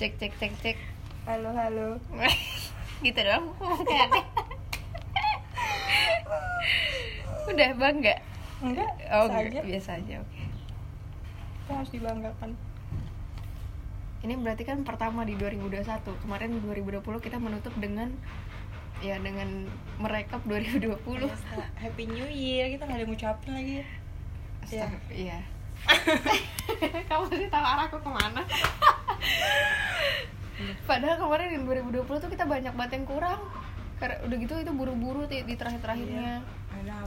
cek cek cek cek. Halo halo. Gitu dong kayak udah bangga enggak oh biasa enggak aja. Biasa aja oke. Itu harus dibanggakan. Ini berarti kan pertama di 2021 kemarin 2020 kita menutup dengan ya dengan merekap 2020 Biasa. happy new year kita nggak ada ngucapin lagi. Ya Astagfirullah, iya. Kamu sih tahu arahku ke mana padahal kemarin yang 2020 tuh kita banyak banget yang kurang. Karena udah gitu itu buru-buru di, di terakhir-terakhirnya.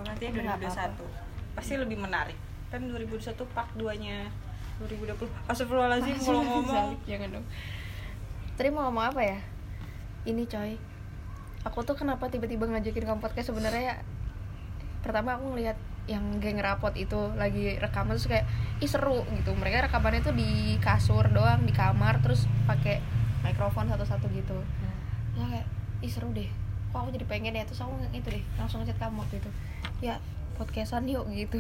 Nanti Udah nggak 2021 pasti lebih menarik. Kan 2021 part 2 nya 2020 Astagfirullahaladzim kalau ngomong. Jangan dong. Tadi mau ngomong apa ya? Ini coy. Aku tuh kenapa tiba-tiba ngajakin kamu podcast sebenarnya? Pertama aku ngelihat yang geng rapot itu lagi rekaman terus kayak ih seru gitu. Mereka rekamannya tuh di kasur doang di kamar terus pakai mikrofon satu-satu gitu. Ya kayak ih seru deh. Kok aku jadi pengen ya? Terus aku itu deh langsung ngechat kamu waktu itu. Ya podcastan yuk gitu.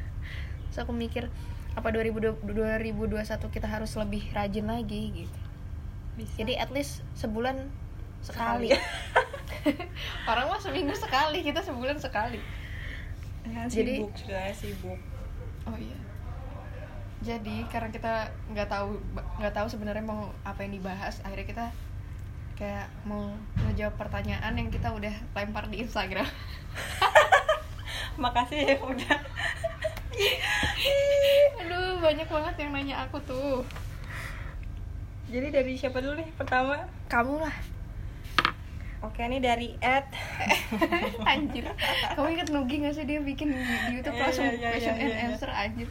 Terus aku mikir apa 2020 2021 kita harus lebih rajin lagi? Gitu. Bisa. Jadi at least sebulan sekali. Orang mah seminggu sekali kita sebulan sekali. Ya, Jadi- sibuk sudah sibuk. Oh iya jadi karena kita nggak tahu nggak tahu sebenarnya mau apa yang dibahas akhirnya kita kayak mau ngejawab pertanyaan yang kita udah lempar di Instagram. Makasih ya udah. Aduh banyak banget yang nanya aku tuh. Jadi dari siapa dulu nih pertama? Kamu lah. Oke ini dari Ed. Anjir. Kamu inget Nugi gak sih? Dia bikin di, YouTube Iya, langsung iya, iya, question and iya. answer anjir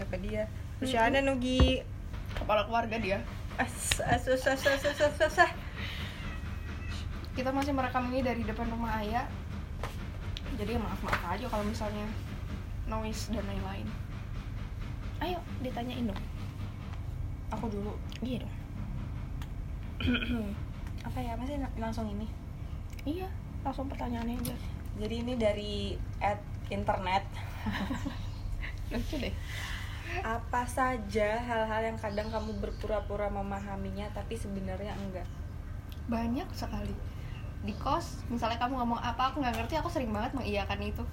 siapa dia? Usia mm -hmm. Nugi kepala keluarga dia. Susah susah susah kita masih merekam ini dari depan rumah ayah jadi maaf maaf aja kalau misalnya noise dan lain-lain. Ayo ditanyain dong. Aku dulu. Iya dong. Apa ya masih langsung ini? Iya langsung pertanyaannya aja. Jadi ini dari at internet. Lucu deh apa saja hal-hal yang kadang kamu berpura-pura memahaminya tapi sebenarnya enggak? Banyak sekali. Di kos misalnya kamu ngomong apa aku nggak ngerti aku sering banget mengiyakan itu.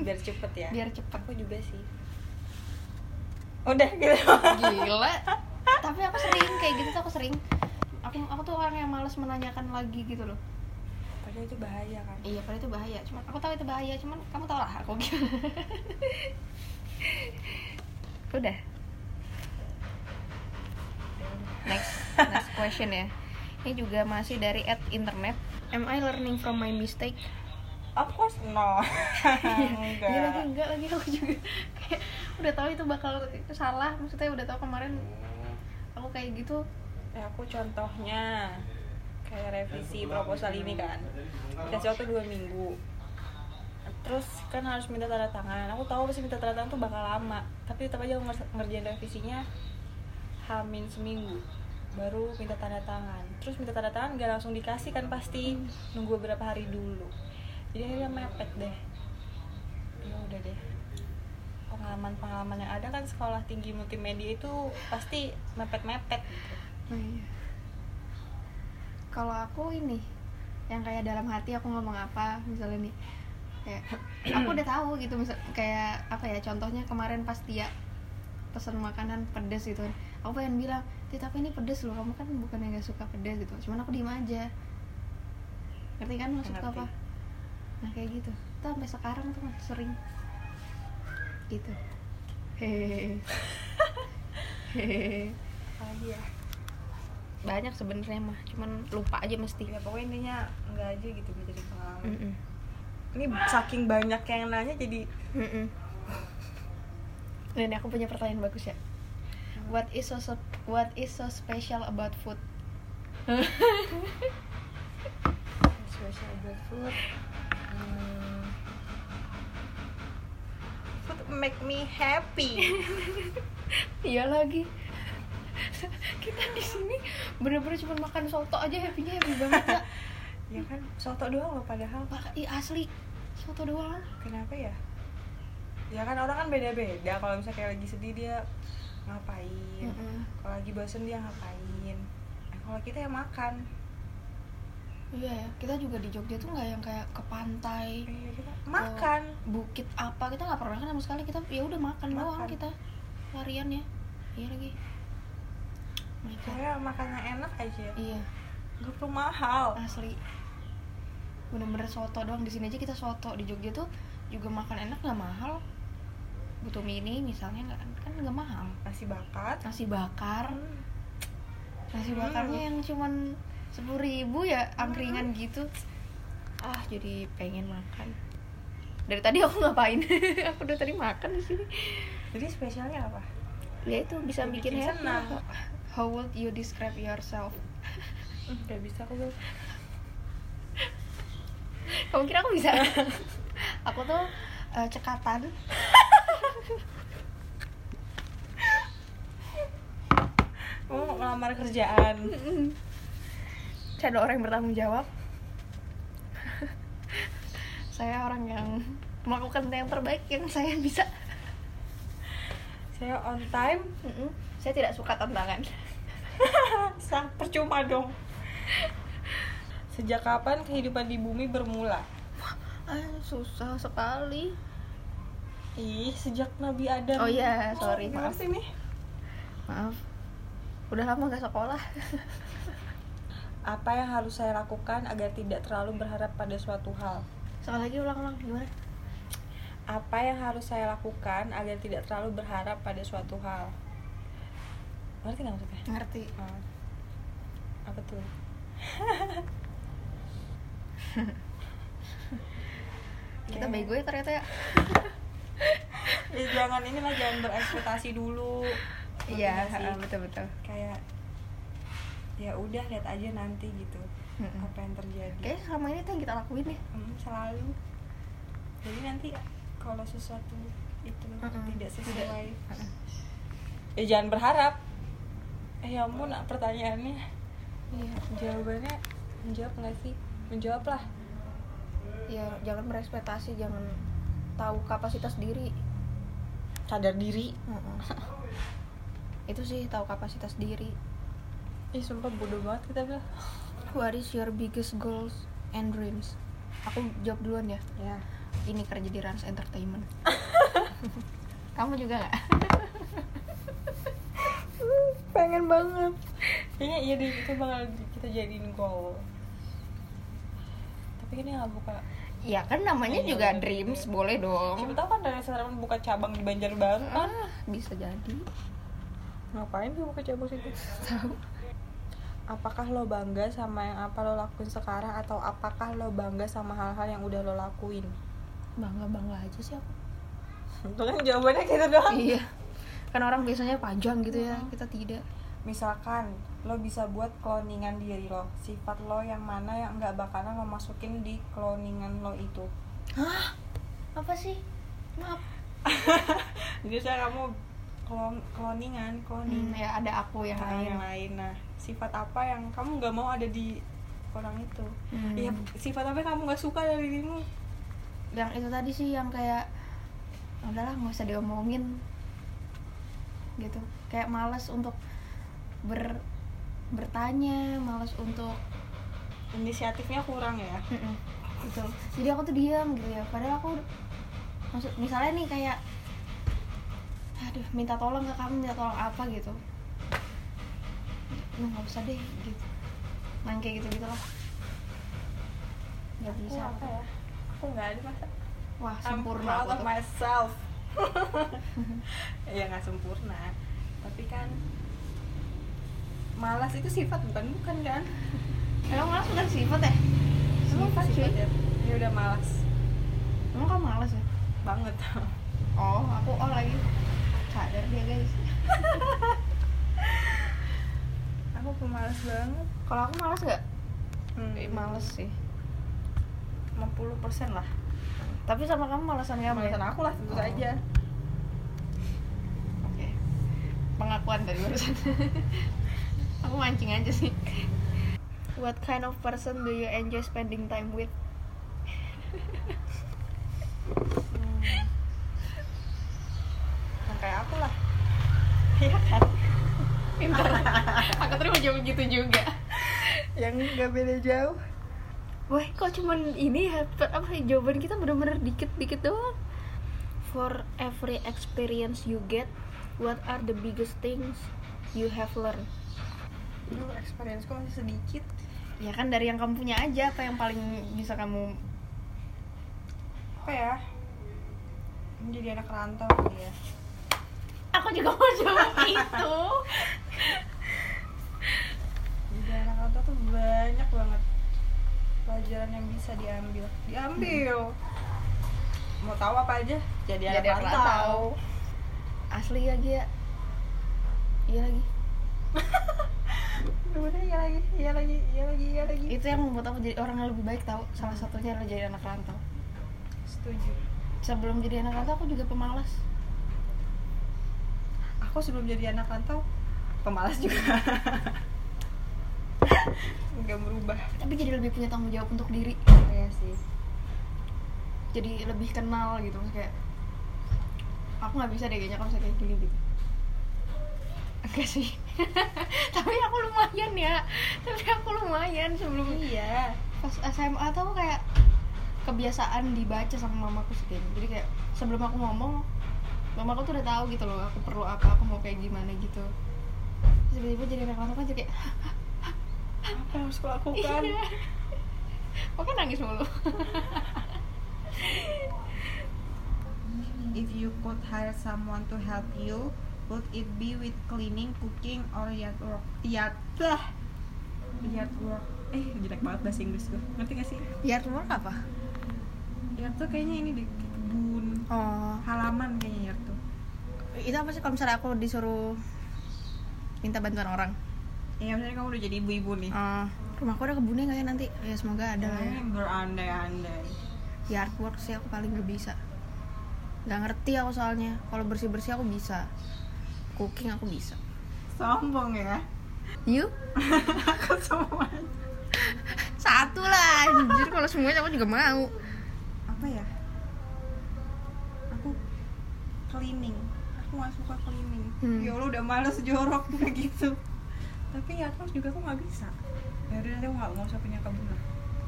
Biar cepet ya? Biar cepet. Aku juga sih. Udah gitu. Gila. Tapi aku sering kayak gitu tuh aku sering. Aku aku tuh orang yang males menanyakan lagi gitu loh. Padahal itu bahaya kan? Iya padahal itu bahaya. Cuman aku tahu itu bahaya cuman kamu tau lah aku gimana udah. Next next question ya. Ini juga masih dari at internet. Am I learning from my mistake? Of course no Iya lagi enggak enggak lagi aku juga. Kayak udah tahu itu bakal salah maksudnya udah tahu kemarin aku kayak gitu. Ya aku contohnya kayak revisi proposal ini kan. Dikasih waktu dua minggu terus kan harus minta tanda tangan. Aku tahu pasti minta tanda tangan tuh bakal lama. Tapi tetap aja aku nger- ngerjain revisinya hamin seminggu. Baru minta tanda tangan. Terus minta tanda tangan gak langsung dikasih kan pasti. Nunggu beberapa hari dulu. Jadi akhirnya mepet deh. Ya udah deh. Pengalaman-pengalaman yang ada kan sekolah tinggi multimedia itu pasti mepet-mepet gitu. Oh, iya. Kalau aku ini yang kayak dalam hati aku ngomong apa misalnya nih kayak aku udah tahu gitu misal kayak apa ya contohnya kemarin pas dia pesan makanan pedes gitu aku pengen bilang tapi ini pedes loh kamu kan bukan yang gak suka pedes gitu cuman aku diem aja. Ngerti kan maksudku Ngerti. apa? Nah kayak gitu. Tuh sampai sekarang tuh masih sering. Gitu. Hehehe. Hehehe. Ya? Banyak sebenarnya mah. Cuman lupa aja mesti. Ya pokoknya intinya enggak aja gitu jadi pengalaman. Mm-mm. Ini saking banyak yang nanya jadi Mm-mm. Dan aku punya pertanyaan bagus ya. What is so, so what is so special about food? special about food hmm. food make me happy Iya lagi. Kita di sini bener-bener cuma makan soto aja happy-nya happy banget ya. ya kan soto doang loh padahal. Mak- Ih, asli. Soto doang. kenapa ya? Ya kan orang kan beda-beda. Kalau misalnya kayak lagi sedih dia ngapain? Mm-mm. kalau lagi bosen dia ngapain? Kalau kita yang makan. Iya ya kita juga di Jogja tuh nggak yang kayak ke pantai iya kita makan. bukit apa. Kita nggak pernah kan sama sekali. Kita ya udah makan, doang Makan. kita. Larian ya. Iya lagi. Kayak makannya enak aja. Iya. Nggak perlu mahal. Asli bener-bener soto doang. Di sini aja kita soto. Di Jogja tuh juga makan enak nggak mahal. Butuh mini misalnya nggak kan nggak mahal. Nasi bakar nasi bakar. Hmm. nasi Hmm. bakarnya yang cuman sepuluh ribu ya angkringan gitu. Ah jadi pengen makan. Dari tadi aku ngapain? Aku udah tadi makan di sini. Jadi spesialnya apa? Ya itu bisa bikin bikin happy senang. how would you describe yourself? Gak bisa aku. Kamu kira aku bisa? Aku tuh eh, cekatan. Kamu mau ngelamar kerjaan? Saya ada orang yang bertanggung jawab. Saya orang yang melakukan yang terbaik yang saya bisa. Saya on time? Saya tidak suka tantangan. Sang percuma dong sejak kapan kehidupan di bumi bermula? Ah, susah sekali. Ih sejak Nabi Adam. Oh iya, sorry, gimana maaf. maaf. Udah lama gak sekolah. Apa yang harus saya lakukan agar tidak terlalu berharap pada suatu hal? Sekali lagi ulang-ulang gimana? Apa yang harus saya lakukan agar tidak terlalu berharap pada suatu hal? Ngerti nggak maksudnya? Ngerti. Ah. apa tuh kita Ya. bego ya ternyata ya. Ya jangan inilah jangan berekspektasi dulu. Iya sih? betul betul. Kayak ya udah lihat aja nanti gitu Mm-mm. apa yang terjadi. Kayaknya selama ini tuh yang kita lakuin ya Hmm, selalu. Jadi nanti kalau sesuatu itu Mm-mm. tidak. sesuai. Mm-mm. ya jangan berharap. Eh ya ampun pertanyaannya. Iya. Jawabannya menjawab nggak sih menjawab lah. Ya jangan berekspektasi jangan tahu kapasitas diri. Sadar diri. Itu sih tahu kapasitas diri. Ih sumpah bodoh banget kita bilang what is your biggest goals and dreams? Aku jawab duluan ya. Ya. Ini kerja di Rans Entertainment. Kamu juga nggak? Pengen banget. Kayaknya iya deh itu bakal kita jadiin goal tapi kan ini nggak buka. Ya kan namanya Iya, juga bener dreams boleh dong. Siapa tahu kan dari Entertainment buka cabang di Banjarbaru kan? Ah, bisa jadi. Ngapain sih buka cabang situ? Tahu. Apakah lo bangga sama yang apa lo lakuin sekarang atau apakah lo bangga sama hal-hal yang udah lo lakuin? Bangga bangga aja sih aku. Itu kan jawabannya gitu doang. Iya. Kan orang biasanya panjang gitu ya Hmm. kita tidak misalkan lo bisa buat cloningan diri lo sifat lo yang mana yang nggak bakalan lo masukin di cloningan lo itu. Hah? Apa sih? Maaf. Jadi saya kamu klon cloningan cloning hmm, ya ada aku yang Nah, lain. yang lain. Nah sifat apa yang kamu nggak mau ada di orang itu? Hmm. Iya, sifat apa yang kamu nggak suka dari dirimu? Yang itu tadi sih yang kayak udahlah nggak usah diomongin. Gitu. Kayak malas untuk ber bertanya malas untuk inisiatifnya kurang ya? Betul. Jadi aku tuh diam gitu ya. Padahal aku maksud misalnya nih kayak aduh minta tolong ke kamu minta tolong apa? gitu. Nah, nggak usah deh gitu. Main kayak gitu gitulah nggak aku bisa. apa ya? Aku nggak ada masa. Wah I'm sempurna proud aku of myself. Ya nggak sempurna. Tapi kan malas itu sifat bukan bukan kan? Emang malas bukan sifat ya? Emang apa sih ya. Ya udah malas. Emang kamu malas ya? Banget. Oh aku oh lagi. Sadar dia guys. Aku pemalas banget. Kalau aku malas nggak? Hmm, Eh, males sih. 50% lah. Tapi sama kamu malasan kamu ya? malasan aku lah tentu Oh. saja. Oke. Pengakuan tadi barusan. Aku mancing aja sih. What kind of person do you enjoy spending time with? Hmm. Yang kayak aku lah iya kan Pintar. Aku terima jawab gitu juga. yang nggak beda jauh Wah, kok cuman ini ya, apa jawaban kita bener-bener dikit-dikit doang. For every experience you get, what are the biggest things you have learned? Duh, experience masih sedikit Ya kan dari yang kamu punya aja apa yang paling bisa kamu apa ya menjadi anak rantau kali ya Aku juga mau jawab itu. jadi anak rantau tuh banyak banget pelajaran yang bisa diambil diambil mau tahu apa aja jadi anak Jadi anak rantau rantau. Asli ya Gia. Iya lagi. Iya lagi, iya lagi, iya lagi, iya lagi. Itu yang membuat aku jadi orang yang lebih baik tahu. Salah satunya adalah jadi anak rantau. Setuju. Sebelum jadi anak rantau aku juga pemalas. Aku sebelum jadi anak rantau pemalas juga. Enggak berubah. Tapi jadi lebih punya tanggung jawab untuk diri. Iya sih. jadi lebih kenal gitu Maksudnya kayak aku nggak bisa deh kayaknya kalau misalnya kayak gini gitu enggak sih. Tapi aku lumayan ya. Tapi aku lumayan sebelum Iya. pas SMA tuh aku kayak kebiasaan dibaca sama mamaku sih jadi kayak sebelum aku ngomong mamaku tuh udah tahu gitu loh aku perlu apa aku mau kayak gimana gitu. Tiba-tiba jadi anak rantau kan jadi kayak Apa yang harus aku lakukan? iya. Kan nangis mulu. If you could hire someone to help you, would it be with cleaning, cooking, or yard work? Yard lah. Yard work. Eh, jelek banget bahasa Inggris gue. Ngerti gak sih? yard work apa Yard tuh kayaknya ini di kebun, oh halaman kayaknya yard tuh. itu apa sih kalau misalnya aku disuruh minta bantuan orang Ya misalnya kamu udah jadi ibu-ibu nih. Eh, rumahku ada kebunnya nggak ya nanti ya semoga ada lah ya berandai-andai. yard work sih aku paling gak bisa nggak ngerti aku soalnya kalau bersih bersih aku bisa cooking aku bisa Sombong ya. you aku semua. satu lah anjir kalau semuanya aku juga mau Apa ya? Aku cleaning. Aku gak suka cleaning. Hmm. Ya Allah udah males jorok kayak gitu. Tapi ya terus juga aku nggak bisa. Ya udah nanti aku nggak nggak usah punya lah.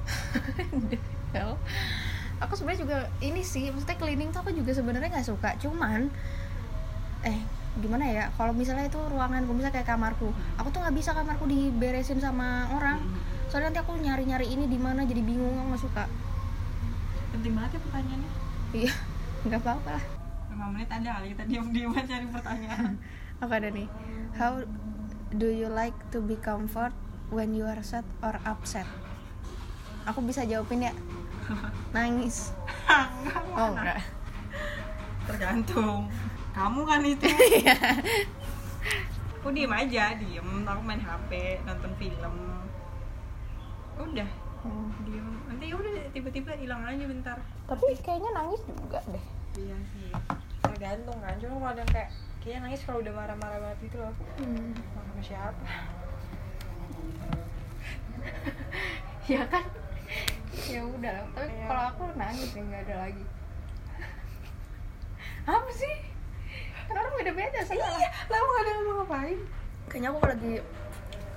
Well, aku sebenarnya juga ini sih maksudnya cleaning tuh aku juga sebenarnya nggak suka cuman eh gimana ya kalau misalnya itu ruanganku misalnya kayak kamarku aku tuh nggak bisa kamarku diberesin sama orang. Soalnya nanti aku nyari nyari ini di mana jadi bingung nggak suka. Penting banget ya pertanyaannya. iya nggak apa apa lah. 5 menit ada kali kita diam-diam cari pertanyaan. apa ada nih? How do you like to be comfort when you are sad or upset? Aku bisa jawabin ya? Nangis. Oh enggak Tergantung. Kamu kan itu. aku diem aja, diem. Aku main HP, nonton film. Udah, diem. Nanti ya udah tiba-tiba hilang aja bentar. tapi kayaknya nangis juga deh Iya sih. Tergantung kan. Cuma kalau ada yang kayak kayaknya nangis kalau udah marah-marah banget gitu loh. Hmm. Sama siapa? ya kan ya udah tapi Iya. kalau aku nangis ya nggak ada lagi apa sih kan orang beda beda sih Iya, lah mau ada mau ngapain? kayaknya aku lagi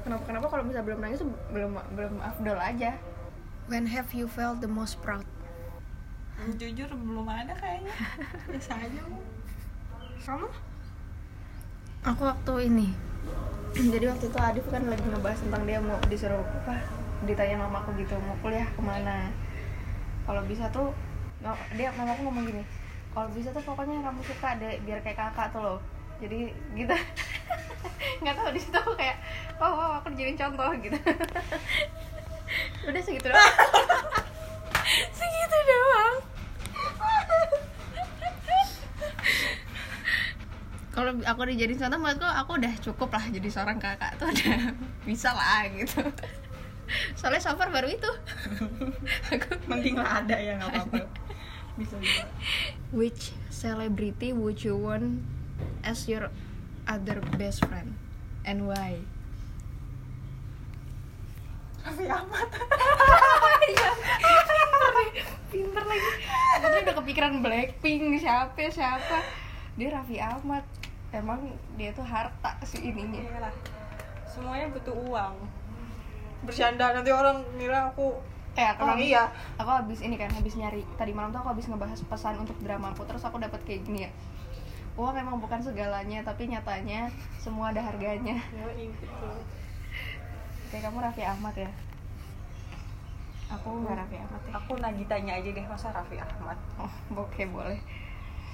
kenapa kenapa kalau misalnya belum nangis tuh belum belum afdol aja when have you felt the most proud Jujur belum ada kayaknya. Biasa aja. Kamu? aku waktu ini jadi waktu itu Adif kan lagi ngebahas tentang dia mau disuruh apa ditanya mamaku gitu mau kuliah ke mana kalau bisa tuh dia mamaku ngomong gini kalau bisa tuh pokoknya yang kamu suka deh biar kayak kakak tuh loh. Jadi gitu. Nggak tahu di situ aku kayak oh wow aku dijadiin contoh gitu. Udah segitu doang. Segitu doang. Kalau aku dijadiin contoh menurutku aku udah cukup lah jadi seorang kakak tuh udah bisa lah gitu. Soalnya so far baru itu. Aku Mending lah ada ya nggak apa-apa. Bisa juga. which celebrity would you want as your other best friend and why Raffi Ahmad. pinter lagi aku tuh udah kepikiran Blackpink siapa siapa dia Raffi Ahmad emang dia tuh harta si ininya Iya lah. Semuanya butuh uang. bercanda nanti orang ngira aku eh aku Emang habis, iya? aku habis ini kan habis nyari. Tadi malam tuh aku habis ngebahas pesan untuk drama aku terus aku dapat kayak gini ya. Wah memang bukan segalanya tapi nyatanya semua ada harganya. Kayak kamu Raffi Ahmad ya? Aku nggak Raffi Ahmad ya. aku Nagitanya aja deh masa Raffi Ahmad? Oh oke boleh.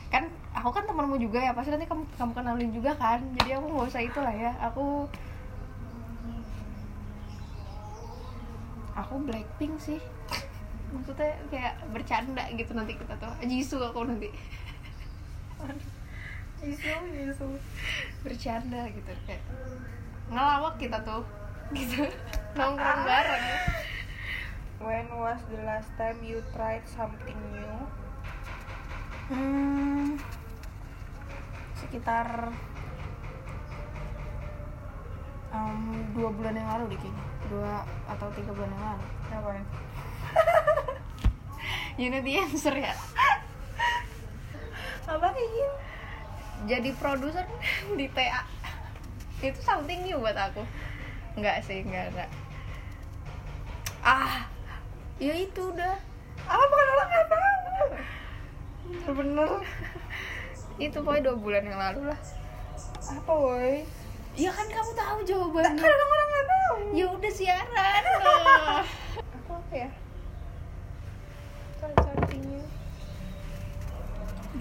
Kan aku kan temanmu juga ya pasti nanti kamu kamu kenalin juga kan jadi aku nggak usah itulah ya. Aku aku Blackpink sih. Maksudnya kayak bercanda gitu nanti kita tuh. Jisoo aku nanti. Isu isu bercanda gitu kayak ngelawak kita tuh. Gitu. Nongkrong bareng. When was the last time you tried something new? Hmm, sekitar em, dua bulan yang lalu deh kayaknya dua atau tiga bulan yang lalu. Ngapain you know the answer ya? Ngapain jadi produser di TA itu something new buat aku. Nggak sih nggak nggak ah ya itu udah. Apa bukan orang nggak tahu? Bener. Itu pokoknya dua bulan yang lalu lah. Apa woi ya kan kamu tahu jawabannya. Kan orang orang nggak tahu. Ya udah siaran lah. apa ya? New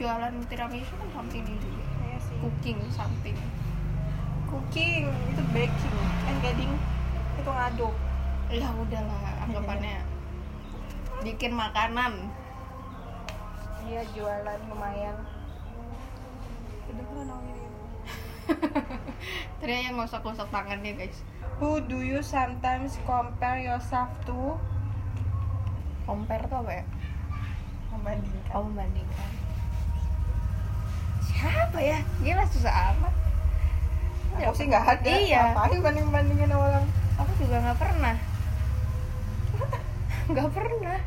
jualan tiramisu kan something new juga Iya sih. Cooking something. Cooking itu baking and getting itu ngaduk ya udahlah anggapannya. Bikin makanan. Iya jualan lumayan Ternyata yang ngosok-ngosok tangannya guys Who do you sometimes compare yourself to? compare tuh apa ya Membandingkan. oh membandingkan siapa ya gila susah amat Aku sih nggak ada. Iya. Ngapain banding bandingin orang? aku juga nggak pernah nggak pernah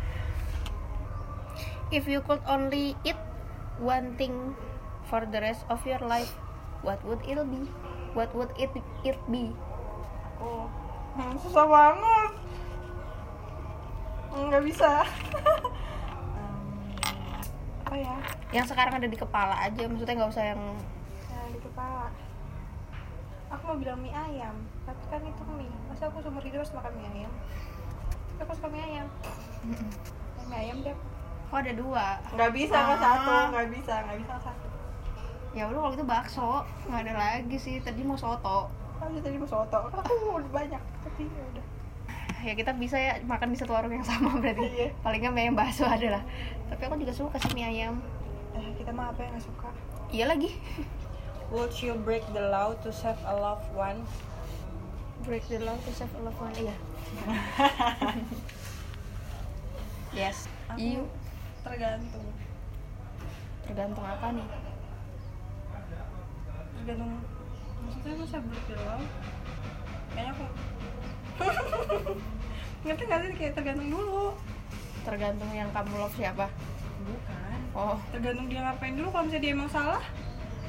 if you could only eat one thing for the rest of your life what would it be what would it it be Oh, hmm, susah banget. Nggak bisa. Hmm, apa ya? yang sekarang ada di kepala aja maksudnya nggak usah yang Yang di kepala. Aku mau bilang mie ayam, tapi kan itu mie. Masa aku seumur hidup harus makan mie ayam? Tapi aku suka mie ayam. Mie ayam deh. kok ada dua Nggak bisa Ah. satu, nggak bisa, nggak bisa satu. Ya udah kalau itu bakso. Nggak ada lagi sih tadi mau soto. Aku tadi mau soto, aku udah banyak, tapi ya udah. ya kita bisa ya makan di satu warung yang sama berarti. Iya. paling nggak mie bakso ada lah. Tapi aku juga suka sih mie ayam. Eh, kita mah apa yang nggak suka? iya lagi. Would you break the law to save a loved one? break the law to save a loved one iya. Yes. Aku you. tergantung, tergantung apa nih tergantung. Maksudnya masa law? Kayaknya aku ngerti nggak sih kayak tergantung dulu. tergantung yang kamu love siapa Bukan. oh Tergantung dia ngapain dulu. Kalau misalnya dia emang salah,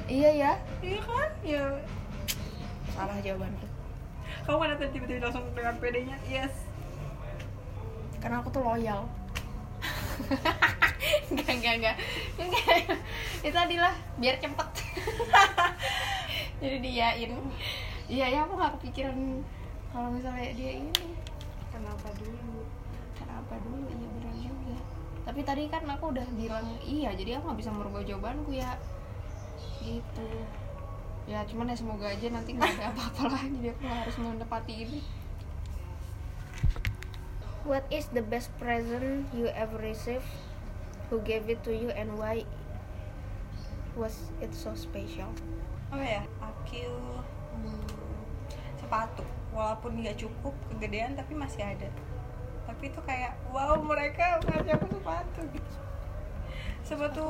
iya ya iya kan? Ya salah jawabanku kamu kan tiba-tiba langsung dengan pedenya, yes. karena aku tuh loyal enggak enggak enggak. Enggak. Itu adalah biar cepet. Jadi diain. Iya ya aku nggak kepikiran kalau misalnya dia ini. Kenapa dulu? kenapa dulu? Iya benar juga. Tapi tadi kan aku udah bilang iya jadi aku nggak bisa merubah jawabanku ya. Gitu. Ya cuman ya semoga aja nanti nggak ada apa-apa lah jadi aku nggak harus menepati ini. What is the best present you ever received? Who gave it to you and why was it so special? Apa ya? Aku hmm, sepatu. Walaupun nggak cukup kegedean tapi masih ada. Tapi itu kayak wow mereka ngasih aku sepatu gitu. Sepatu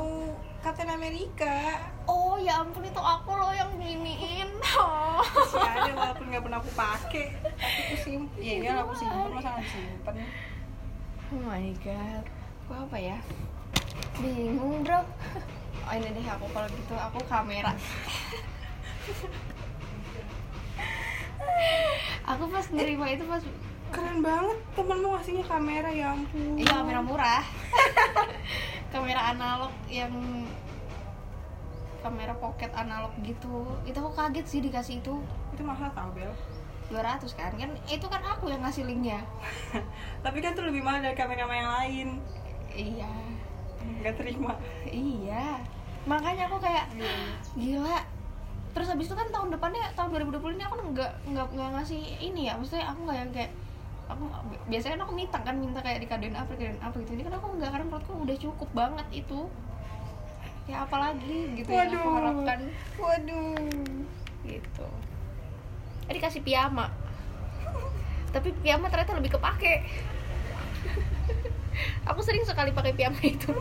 Captain America. Oh ya ampun itu aku loh yang giniin. Oh. Masih ada walaupun nggak pernah aku pakai. Tapi aku simpen. Iya, iya aku simpen masa nggak simpen. Oh my god. Gua apa ya? Bingung, Bro. Oh ini deh aku kalau gitu aku kamera. aku pas nerima itu pas keren banget temenmu ngasihnya kamera ya ampun. Iya kamera murah. Kamera analog yang kamera pocket analog gitu. Itu aku kaget sih dikasih itu. Itu mahal tau Bel. 200 kan? Kan itu kan aku yang ngasih linknya. Tapi kan tuh lebih mahal dari kamera yang lain. Iya nggak terima. Iya. Makanya aku kayak gila. Terus habis itu kan tahun depannya tahun 2020 ini aku nggak nggak nggak ngasih ini ya. Maksudnya aku nggak yang kayak aku biasanya kan aku minta kan minta kayak dikadoin apa dikadoin apa gitu. Ini kan aku nggak karena menurutku udah cukup banget itu. Ya apalagi gitu yang aku Waduh. harapkan. Waduh. Gitu. Eh, dikasih piyama. Tapi piyama ternyata lebih kepake aku sering sekali pakai piyama itu.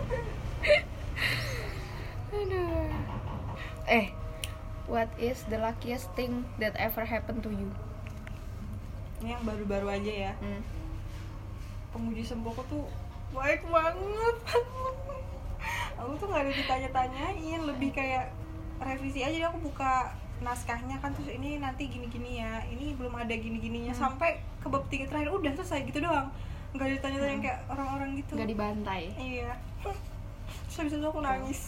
Aduh. Eh what is the luckiest thing that ever happened to you? Ini yang baru-baru aja ya. Hmm. pemuji semboko tuh baik banget. Aku tuh nggak ada ditanya-tanyain lebih kayak revisi aja jadi aku buka naskahnya kan terus ini nanti gini-gini ya ini belum ada gini-gininya. Hmm. sampai ke bab tiga terakhir udah selesai gitu doang nggak ditanya-tanya kayak orang-orang gitu. Nggak dibantai. Iya. Terus habis itu aku nangis.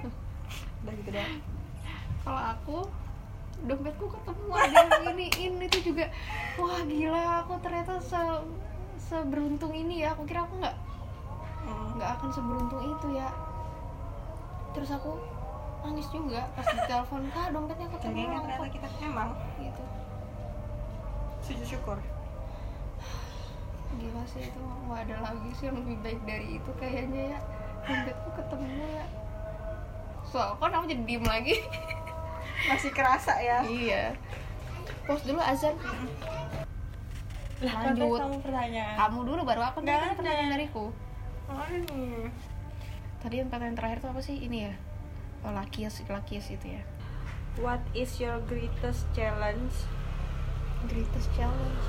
Udah gitu doang. Kalau aku dompetku ketemu ada yang iniin itu juga. Wah gila aku ternyata se seberuntung ini ya. Aku kira aku nggak Hmm. nggak akan seberuntung itu ya. Terus aku nangis juga pas ditelepon kak dompetnya ketemu ternyata kok." kita emang. Gitu. Sujud syukur gila sih itu nggak ada lagi sih yang lebih baik dari itu kayaknya ya. Dompetku ketemu ya. Soal kan aku jadi diem lagi. Masih kerasa ya. Iya. Pos dulu azan. Lah Lanjut. kamu pertanyaan. Kamu dulu baru aku nanti pertanyaan dariku. Mana nih tadi yang pertanyaan terakhir tuh apa sih? Ini ya. Oh, lakias lakias itu ya. What is your greatest challenge? Greatest challenge?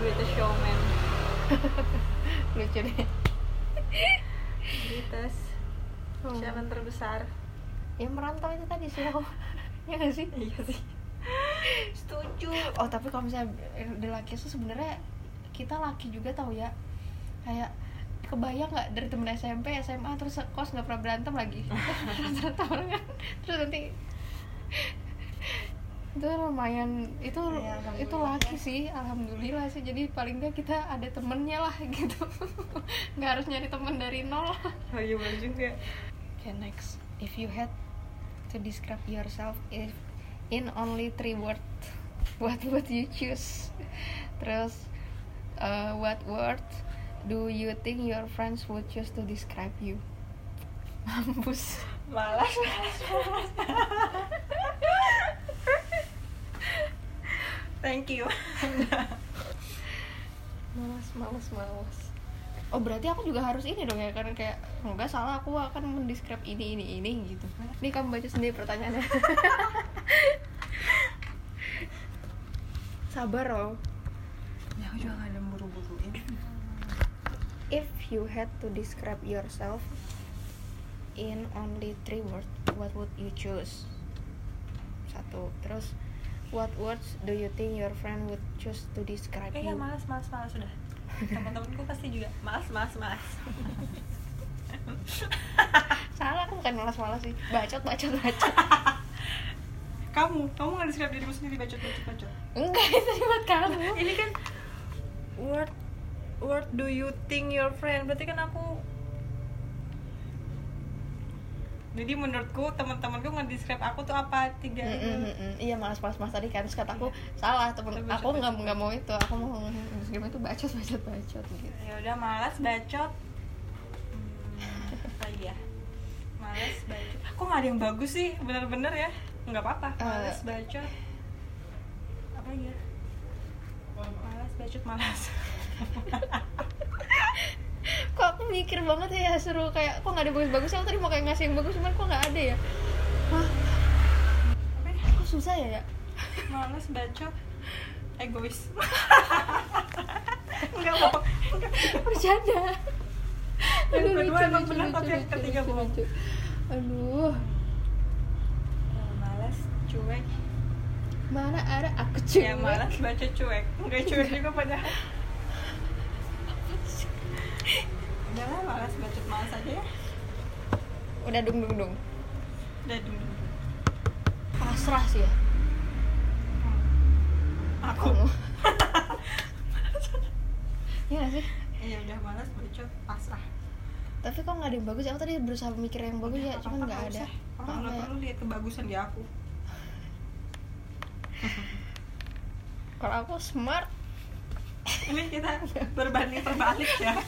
Greatest showman lucu deh. Greatest Hmm. challenge terbesar. Ya merantau itu tadi sih ya gak sih? Iya sih. Setuju. Oh tapi kalau misalnya di laki itu sebenarnya kita laki juga tahu ya. Kayak kebayang nggak dari temen SMP SMA terus kos nggak pernah berantem lagi. Kan. Terus nanti itu lumayan itu Ya, itu laki ya. sih alhamdulillah sih jadi paling nggak kita ada temennya lah gitu nggak harus nyari temen dari nol oh iya bener juga Okay, next. If you had to describe yourself if in only three words, what would you choose? Terus, uh, what word do you think your friends would choose to describe you? Mampus. malas malas malas thank you Malas, malas, malas. Oh berarti aku juga harus ini dong ya karena kayak semoga salah aku akan mendescribe ini ini ini gitu. Nih kamu baca sendiri pertanyaannya. Sabar loh. ya aku juga gak ada buru-buruin If you had to describe yourself in only three words, what would you choose? Satu. Terus, what words do you think your friend would choose to describe eh you? ya malas malas malas sudah teman-temanku pasti juga malas malas malas Salah, aku bukan malas-malas sih. Bacot, bacot, bacot. kamu kamu nggak describe dirimu sendiri bacot bacot bacot Enggak, itu buat kamu. ini kan what what do you think your friend berarti kan aku jadi menurutku teman-temanku nge-describe aku tuh apa? Tiga Mm, mm, mm, mm. Iya malas-malas mas tadi kan. Terus kataku Iya. salah temen aku nggak nggak mau itu. Aku mau Instagram itu bacot bacot bacot gitu. Ya udah malas bacot. Hmm, apa ya? Malas bacot. Kok nggak ada yang bagus sih? Bener-bener ya? Nggak apa-apa. Eh. malas bacot. Apa ya? Malas bacot malas kok aku mikir banget ya suruh kayak kok nggak ada bagus-bagusnya? Aku tadi mau kayak ngasih yang bagus cuman kok nggak ada ya? Hah, apa ya? Kok susah ya ya? Malas bacot. Egois. Nggak mau bercanda. Yang kedua emang benar, tapi yang ketiga bohong. aduh. Eh, malas cuek. Mana ada? Aku cuek. Ya malas baca cuek. Nggak cuek juga padahal udah lah malas bacot malas aja ya. Udah dung dung dung udah dulu pasrah sih ya. Aku. Iya gak sih? Iya udah malas bacot pasrah. Tapi kok nggak ada yang bagus? Aku tadi berusaha mikir yang bagus ya cuman nggak ada. orang nggak ya? perlu lihat kebagusan di aku. Kalau aku smart. Ini kita berbanding terbalik ya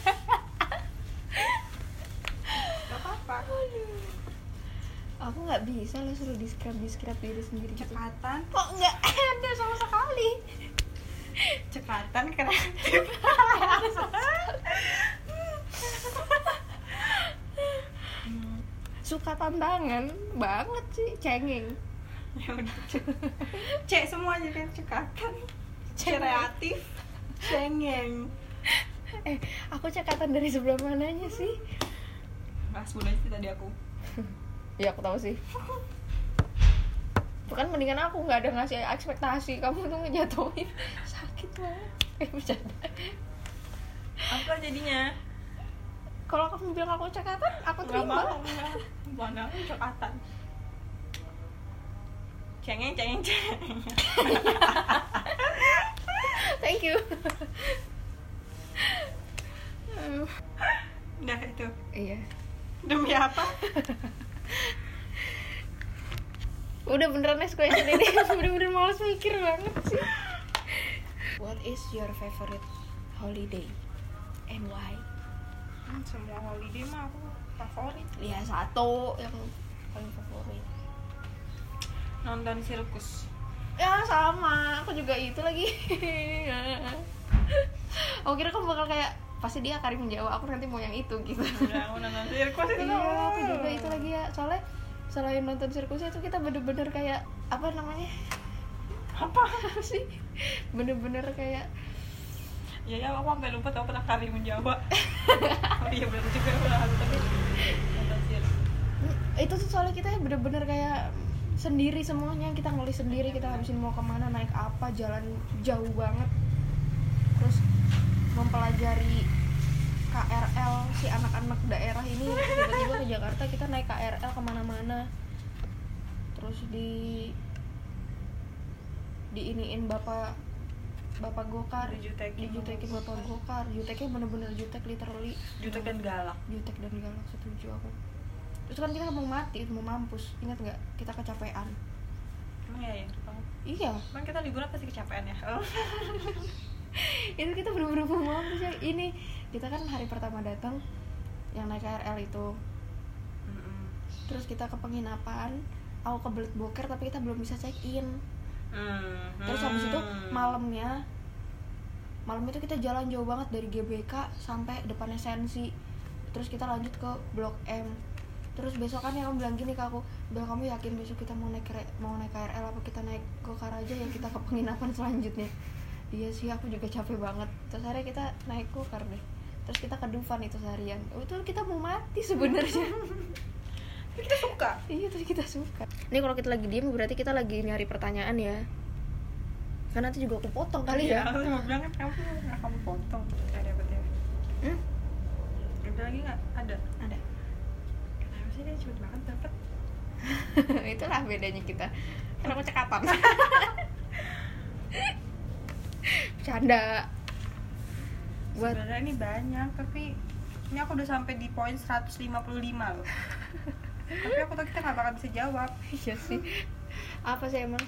gak apa-apa aku nggak bisa lo suruh describe describe diri sendiri gitu. Cekatan. Kok nggak ada sama sekali? Cekatan kreatif. Hmm, suka tantangan banget sih cengeng. Ya udah cek. Semua jadi cekatan. Cengeng. kreatif. Cengeng. Eh aku cekatan dari sebelah mananya sih? Bahas mulai sih tadi aku ya aku tahu sih. Bukan mendingan aku nggak ada ngasih ekspektasi. Kamu tuh ngejatuhin. Sakit banget. Eh bercanda. Apa jadinya? Kalau kamu bilang aku cekatan aku nggak terima. mau nggak mana aku cekatan. Cengeng cengeng cengeng. Thank you. Udah itu. Iya. Demi apa udah beneran next question ini. Bener-bener males mikir banget sih. What is your favorite holiday? And why Hmm, semua holiday mah aku favorit. Ya satu yang paling favorit. Nonton sirkus. Ya sama. Aku juga itu lagi aku kira kamu bakal kayak pasti dia Karim menjawab aku nanti mau yang itu gitu. Udah aku nonton sirkus itu iya aku juga itu lagi ya. Soalnya selain nonton sirkusnya itu kita bener-bener kayak apa namanya? Apa? Sih? Bener-bener kayak ya ya aku sampai lupa tau pernah kali menjawab. Oh iya benar juga pernah aku tapi nonton sirkus. Itu tuh soalnya kita bener-bener kayak sendiri semuanya. Kita ngelis sendiri kita habisin mau ke mana naik apa jalan jauh banget terus mempelajari KRL si anak-anak daerah ini. Tiba-tiba ke Jakarta kita naik KRL ke mana-mana. Terus di diiniin bapak bapak gokar. Dijutekin. dijutekin bapak gokar. Juteknya bener-bener jutek literally. Jutek dan galak. Jutek dan galak setuju aku. Terus kan kita mau mati mau mampus. Ingat nggak? Kita kecapean. Emang ya ya? Kamu- iya. Emang kita liburan pasti kecapean ya. itu kita bener-bener mau mampus ya ini kita kan hari pertama datang yang naik KRL itu. Terus kita ke penginapan aku kebelet boker tapi kita belum bisa check in. Hmm. terus habis itu malamnya malam itu kita jalan jauh banget dari GBK sampai depan esensi terus kita lanjut ke blok M. Terus besokannya kamu bilang gini ke aku Bel kamu yakin besok kita mau naik mau naik KRL apa kita naik gokar aja ya kita ke penginapan selanjutnya iya sih aku juga capek banget. Terus akhirnya kita naik gokar deh. Terus kita ke Dufan itu seharian. Oh, itu kita mau mati sebenarnya. Tapi kita suka. Iya terus kita suka. Ini kalau kita lagi diem berarti kita lagi nyari pertanyaan ya. Karena nanti juga aku potong kali ya. Aku mau bilang kan kamu nggak kamu potong. Ada apa ya. Hmm? ada lagi nggak? Ada? Ada. Kenapa sih dia cepet banget dapet? Itulah bedanya kita. Karena aku cekatan bercanda. Buat sebenarnya ini banyak tapi ini aku udah sampai di poin 155 loh. Tapi aku tau kita nggak bakal bisa jawab. Iya sih. Apa sih emang?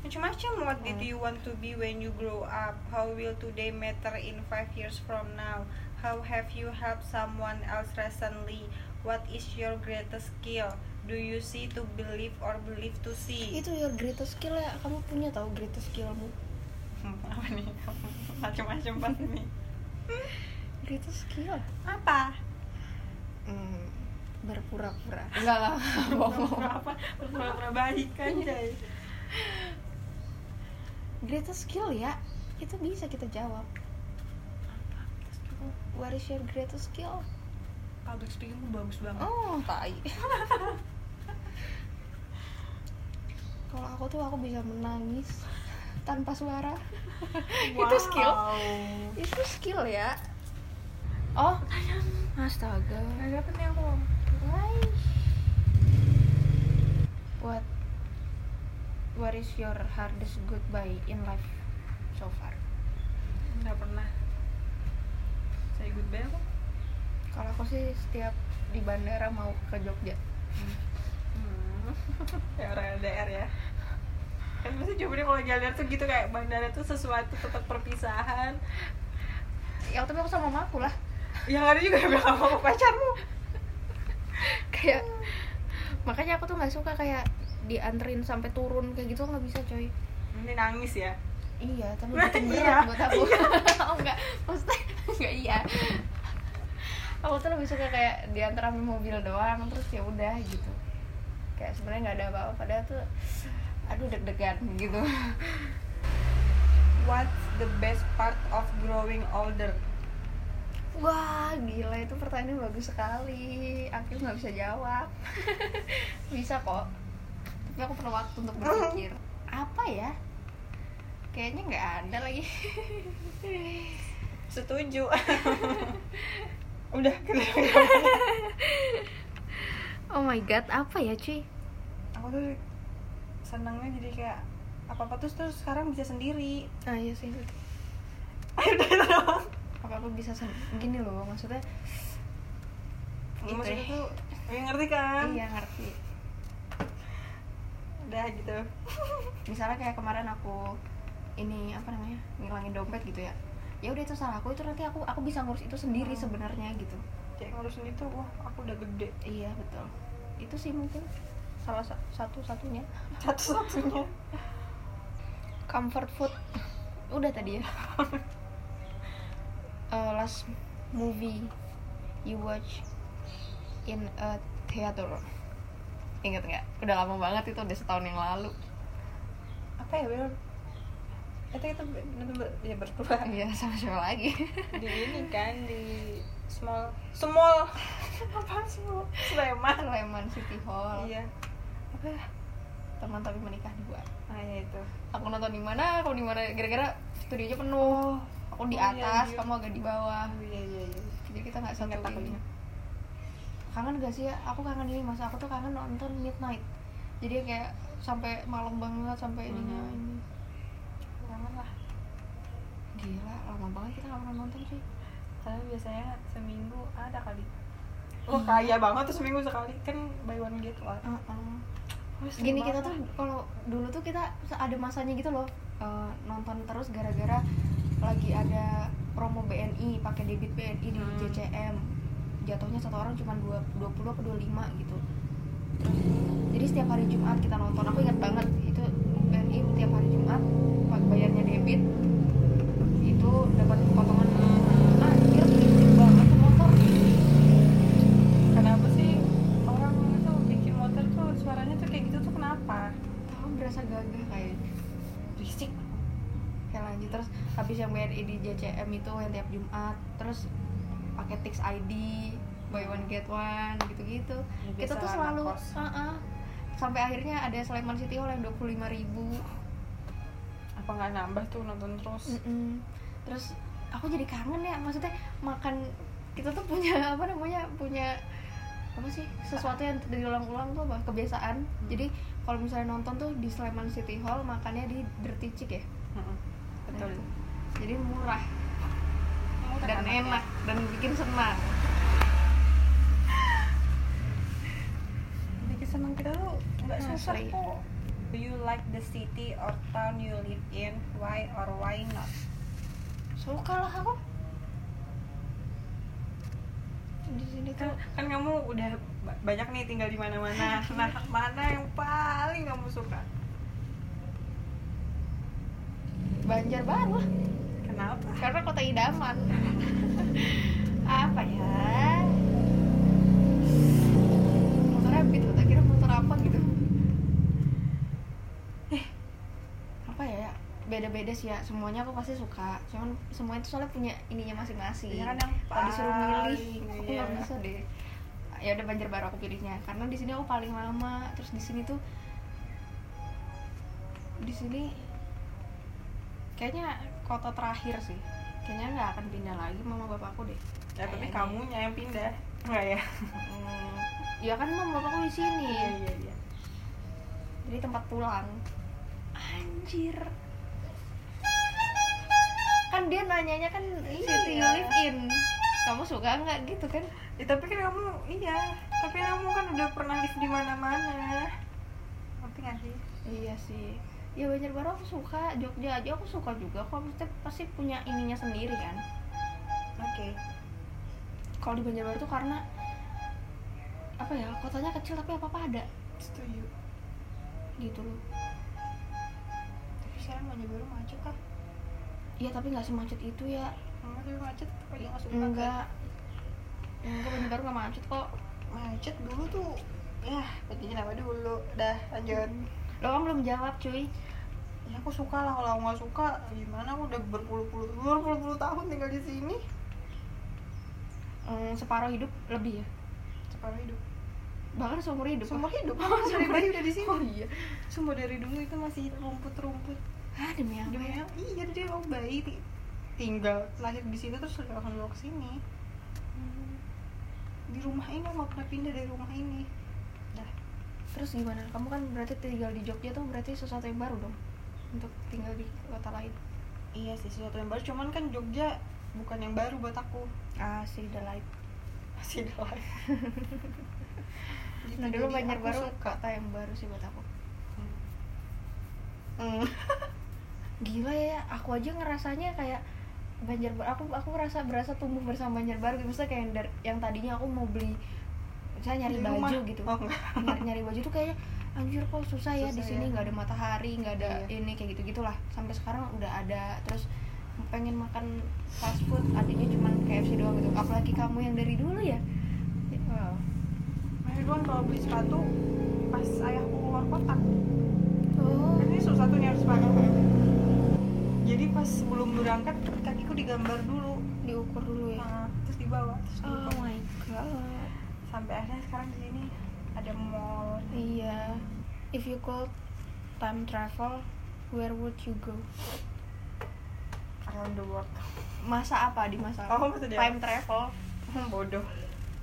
Macam-macam what did you want to be when you grow up? How will today matter in five years from now? How have you helped someone else recently? What is your greatest skill? Do you see to believe or believe to see? Itu your greatest skill ya? Kamu punya tahu greatest skillmu? Hmm, apa nih? Macam-macam banget nih. Greatest skill. Apa? Hmm, berpura-pura. Enggak lah bohong Pura-pura apa pura-pura baik kan Jay greatest skill ya. Itu bisa kita jawab. What is your greatest skill? Public speaking bagus banget. Oh, tai. Kalau aku tuh aku bisa menangis tanpa suara. Itu skill. Wow. Itu skill ya. oh astaga Gak dapet nih aku Why? What What is your hardest goodbye in life so far? Gak pernah Say goodbye aku Kalau aku sih setiap di bandara mau ke Jogja. hmm. Ya orang LDR ya Kan pasti jawabannya kalau LDR tuh gitu kayak bandara tuh sesuatu tempat perpisahan Ya tapi aku sama mamaku lah. Yang ada juga yang bilang sama pacarmu kayak makanya aku tuh nggak suka kayak dianterin sampai turun kayak gitu nggak bisa coy. Ini nangis ya Iya, tapi Iya. bikin berat buat aku. oh enggak, maksudnya enggak iya. Aku tuh lebih suka kayak diantar sama mobil doang terus ya udah gitu. Kayak sebenarnya nggak ada apa-apa padahal tuh aduh deg-degan gitu. What's the best part of growing older? Wah, gila itu pertanyaan bagus sekali. Aku nggak bisa jawab. bisa kok. Tapi aku perlu waktu untuk berpikir. Apa ya? Kayaknya nggak ada lagi. Setuju Udah oh my god, apa ya cuy? Aku tuh senangnya jadi kayak apa-apa tuh terus sekarang bisa sendiri Ah iya sih. Udah itu doang Apa aku bisa sen- gini loh maksudnya? Gitu Maksudnya ya. tuh ya ngerti kan? Iya ngerti. Udah gitu Misalnya kayak kemarin aku ini apa namanya ngilangin dompet gitu ya. Ya udah itu salah aku itu nanti aku aku bisa ngurus itu sendiri Hmm. sebenarnya gitu. Kayak ngurusin itu, wah aku udah gede Iya betul. Itu sih mungkin salah sa- satu satunya. Satu-satunya Comfort food udah tadi ya. Uh, last movie you watch in a theater. Ingat nggak? Udah lama banget itu udah setahun yang lalu. Apa ya, Bel? Itu bener-bener ya berdua Iya sama siapa lagi? Di ini kan, di small Small Apaan small? Sleman Sleman City Hall. Iya Apa ya? Teman tapi menikah dua. Nah ya itu Aku nonton di mana? Kamu di mana? Gara-gara studionya penuh. Aku di Oh, iya, atas, iya. kamu agak di bawah. Iya iya iya Jadi kita nggak satu aku ini. Kangen gak sih ya? Aku kangen ini mas. Aku tuh kangen nonton Midnight. Jadi kayak sampai malam banget sampai ininya Mhm. ini. Kangen lah Gila, lama banget kita nggak pernah nonton sih. Karena biasanya seminggu ada kali Wah kaya banget tuh seminggu sekali Kan buy one get one. Wah, seru Gini kita tuh kalau dulu tuh kita ada masanya gitu loh eh, nonton terus gara-gara lagi ada promo BNI pakai debit BNI di Hmm. JCM jatuhnya satu orang cuma 20 apa 25 gitu. Terus jadi setiap hari Jumat kita nonton. Aku ingat banget itu BNI tiap hari Jumat bayarnya debit itu dapat potongan anjir berisik banget tuh motor Kenapa sih orang itu bikin motor tuh suaranya tuh kayak gitu tuh kenapa? tahu berasa gagah kayak Berisik lanjut terus habis yang BNI di JCM itu yang tiap Jumat. Terus pakai Tix ID buy one get one gitu-gitu. Ya, kita tuh selalu sampai akhirnya ada Sleman City Hall yang 25.000 ribu. Apa nggak nambah tuh nonton terus? terus aku jadi kangen ya maksudnya makan kita tuh punya apa namanya punya apa sih sesuatu yang diulang-ulang tuh apa kebiasaan. Jadi kalau misalnya nonton tuh di Sleman City Hall makannya di Dirty Chick ya? Mm-mm. Betul itu. jadi murah Murah dan anaknya. enak dan bikin senang Bikin seneng kita tuh nggak Asli. susah kok Do you like the city or town you live in? Why or why not? suka lah aku di sini tuh Kan, kan kamu udah ba- banyak nih tinggal di mana-mana. Nah, mana yang paling kamu suka? Banjarbaru. Lah Kenapa? karena kota idaman. Apa ya? Motor rapid tak kira motor apa gitu. Eh apa ya? Beda-beda sih ya. Semuanya aku pasti suka. Cuman semuanya itu soalnya punya ininya masing-masing. Ya kan yang kalau disuruh milih aku nggak iya. bisa deh. Ya udah Banjarbaru aku pilihnya. Karena di sini aku paling lama. Terus di sini tuh di sini kayaknya kota terakhir sih. Kayaknya nggak akan pindah lagi mama bapakku deh. Ya tapi Kayaknya. kamunya yang pindah. Enggak ya? Hmm, ya kan mama bapakku di sini. Iya iya iya. Jadi tempat pulang. Anjir. Kan dia nanyanya kan city you Iya. live in kamu suka nggak gitu kan? Ya, tapi kan kamu iya. Tapi kamu kan udah pernah live di mana-mana. Ngerti nggak sih? Iya sih ya Banjarbaru aku suka Jogja aja aku suka juga kok maksudnya pasti punya ininya sendiri kan. Oke. Kalau di Banjarbaru tuh karena apa ya kotanya kecil tapi apa apa ada. Setuju. Gitu loh. Tapi sekarang banyak baru macet kah? Iya tapi nggak semacet itu ya. Mama tapi macet apa nggak suka enggak. Enggak Banjarbaru nggak macet kok. Macet dulu tuh ya pentingnya apa dulu dah lanjut lo kan belum jawab cuy. Ya aku suka lah kalau aku nggak suka gimana? Aku udah berpuluh-puluh berpuluh-puluh tahun tinggal di sini. Hmm, separuh hidup lebih ya? Separuh hidup. Bahkan seumur hidup. Seumur hidup. Dari bayi udah di sini. Oh iya. Semua dari dulu itu masih rumput-rumput. Ah demi apa demi ya? yang iya dia oh bayi ti- tinggal lahir di sini terus langsung bawa ke sini. Di rumah ini nggak pernah pindah dari rumah ini terus gimana? Kamu kan berarti tinggal di Jogja tuh berarti sesuatu yang baru dong untuk tinggal di kota lain. Iya sih sesuatu yang baru. Cuman kan Jogja bukan yang baru buat aku. Ah sih the light. Masih lagi Gitu, nah dulu Banjarbaru aku suka. kota yang baru sih buat aku. Hmm. gila ya aku aja ngerasanya kayak Banjarbaru aku aku ngerasa berasa tumbuh bersama Banjarbaru. Gitu kayak yang, yang tadinya aku mau beli saya nyari Di baju rumah. gitu. Oh, nyari, nyari baju tuh kayaknya anjir kok susah ya di sini ya. nggak ada matahari nggak ada Iya. ini kayak gitu gitulah sampai sekarang udah ada. Terus pengen makan fast food adanya cuman KFC doang gitu. Apalagi kamu yang dari dulu ya. Wow. Itu kan kalau beli sepatu pas ayahku keluar kota. Oh. Ini susah tuh nyari sepatu. Jadi pas sebelum berangkat kakiku digambar dulu. Diukur dulu ya. Nah, terus dibawa terus oh dibawa. my god sampai akhirnya sekarang di sini ada mall. Iya. If you could time travel where would you go? Around the world. Masa apa di masa? Oh, masa dia time apa? travel. Bodoh.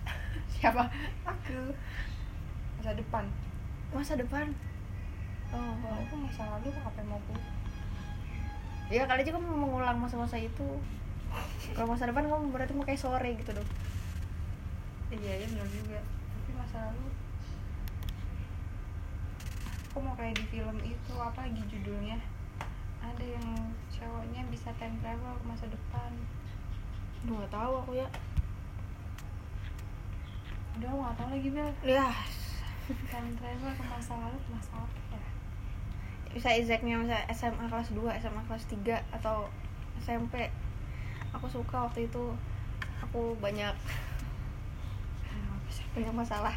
Siapa? Aku. Masa depan. Masa depan? Oh, kalau aku masa lalu aku ngapain mau aku ya kali aja kamu mengulang masa-masa itu. Kalau masa depan kamu berarti mau kayak sore gitu dong iya iya benar juga. Tapi masa lalu aku mau kayak di film itu apa lagi judulnya? Ada yang cowoknya bisa time travel ke masa depan. Aduh gak tahu aku ya. Udah nggak tahu lagi Bel. Ya. Time travel ke masa lalu ke masa apa ya? Bisa exactnya misalnya SMA kelas 2, SMA kelas 3 atau SMP aku suka waktu itu. Aku banyak banyak masalah.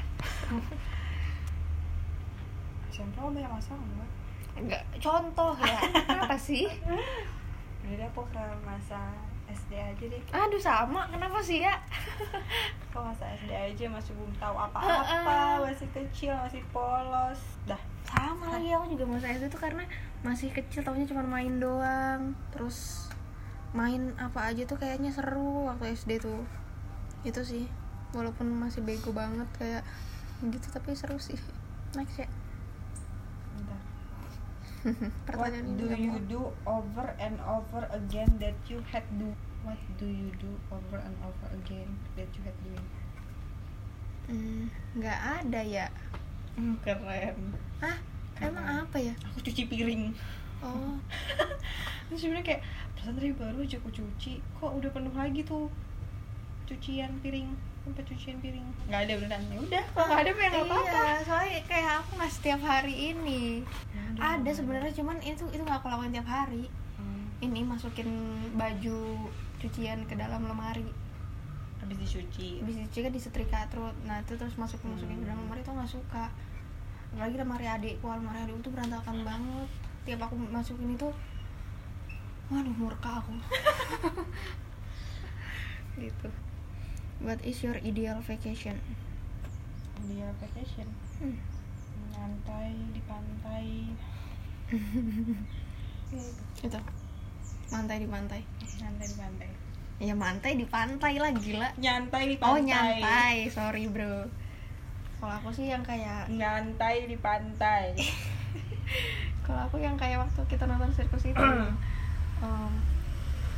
SMP lo banyak masalah? Enggak. Enggak contoh ya. Apa sih? Udah deh, aku ke masa SD aja deh. Aduh sama. Kenapa sih ya? Kok masa SD aja masih belum tahu apa-apa. Masih kecil, masih polos. Dah. Sama lagi aku juga masa SD tuh karena masih kecil taunya cuma main doang. Terus main apa aja tuh kayaknya seru waktu SD tuh. Itu sih walaupun masih bego banget kayak gitu tapi seru sih next ya. What pertanyaan ini do you do over and over again that you had do? What do you do over and over again that you had doing? Hmm, nggak ada ya Hmm, keren. ah emang apa ya Aku cuci piring. oh Terus sebenarnya kayak perasaan tadi baru aja aku cuci, kok udah penuh lagi tuh cucian piring tempat cucian piring. Nggak ada beneran. Ya udah kalau nggak ada ya nggak apa-apa. iya soalnya kayak aku nggak setiap hari ini. Ya udah, ada sebenarnya cuman itu itu nggak aku lakuin tiap hari. Hmm, ini masukin baju cucian ke dalam lemari. Habis dicuci. Habis dicuci kan disetrika terus. Nah itu terus masuk masukin ke dalam lemari itu nggak suka. Apalagi lemari adikku lemari adikku tuh berantakan banget. Tiap aku masukin itu waduh murka aku. Gitu what is your ideal vacation? Dia vacation? Hmm. nyantai di pantai. Itu. Mantai di pantai. Nyantai di pantai. Ya mantai di pantai lah gila. Nyantai di oh pantai. nyantai. Sorry bro. Kalau aku sih yang kayak nyantai di pantai. Kalau aku yang kayak waktu kita nonton sirkus itu em,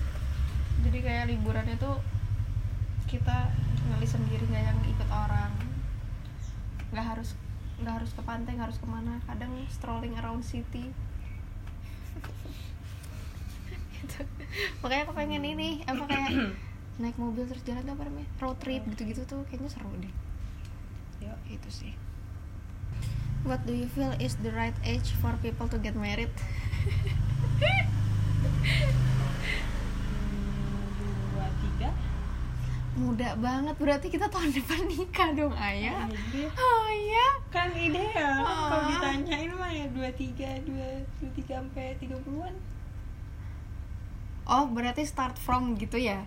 jadi kayak liburannya tuh kita ngelis sendiri nggak yang ikut orang. Nggak harus nggak harus ke pantai nggak harus ke mana. Kadang strolling around city. Gitu. makanya aku pengen ini apa kayak naik mobil terus jalan tuh apa namanya? Road trip gitu-gitu tuh kayaknya seru deh. Yuk. itu sih. What do you feel is the right age for people to get married? Hmm, dua tiga Muda banget, berarti kita tahun depan nikah dong, ayah. Iya. Oh iya. kan ideal kalau Ah. ditanyain mah ya dua tiga dua dua tiga sampai tiga puluhan Oh, berarti start from gitu ya?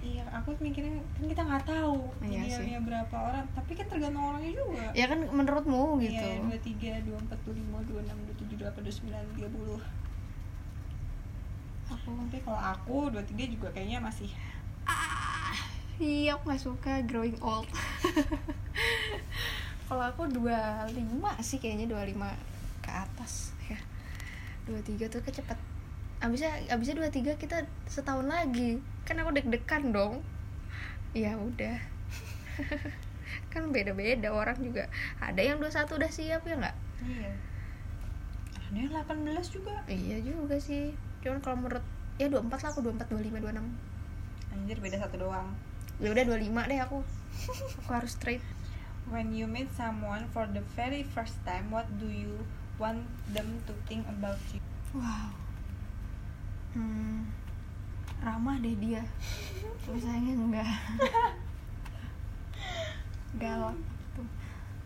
iya aku mikirnya kan kita nggak tahu Iya idealnya berapa orang tapi kan tergantung orangnya juga Ya kan menurutmu gitu. Iya, dua tiga, dua empat, dua lima, dua enam, dua tujuh, dua delapan, dua sembilan, tiga puluh. Aku Tapi kalau aku dua tiga juga kayaknya masih iya aku gak suka growing old. Kalau aku 25 sih kayaknya 25 ke atas ya. 23 tuh kecepet. Abisnya abisnya 23 kita setahun lagi. Kan aku deg-degan dong. Ya udah. kan beda-beda orang juga. Ada yang 21 udah siap ya nggak? iya. Ada yang 18 juga. Iya juga sih. Cuman kalau menurut ya 24 lah aku 24, 25, 26. Anjir beda satu doang. Ya udah 25 deh aku. Aku harus straight. When you meet someone for the very first time, what do you want them to think about you? Wow. Hmm, ramah deh dia. Sayangnya enggak. Galak gitu.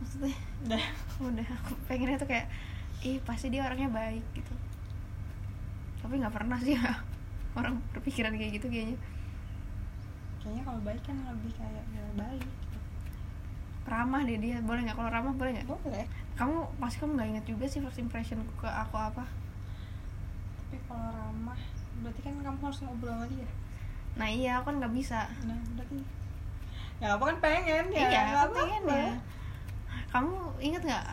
Maksudnya Dah. udah aku pengennya tuh kayak ih pasti dia orangnya baik gitu. Tapi nggak pernah sih ya orang berpikiran kayak gitu kayaknya. Kayaknya kalau baik kan lebih kayak ya baik. Gitu. Ramah deh dia. Boleh nggak kalau ramah boleh nggak? Boleh. Kamu pasti kamu nggak inget juga sih first impression ke aku apa? Tapi kalau ramah, berarti kan kamu harus ngobrol sama dia. Nah iya aku kan nggak bisa. Nah, berarti ya apa kan pengen ya iya, aku pengen apa-apa. ya. Kamu inget nggak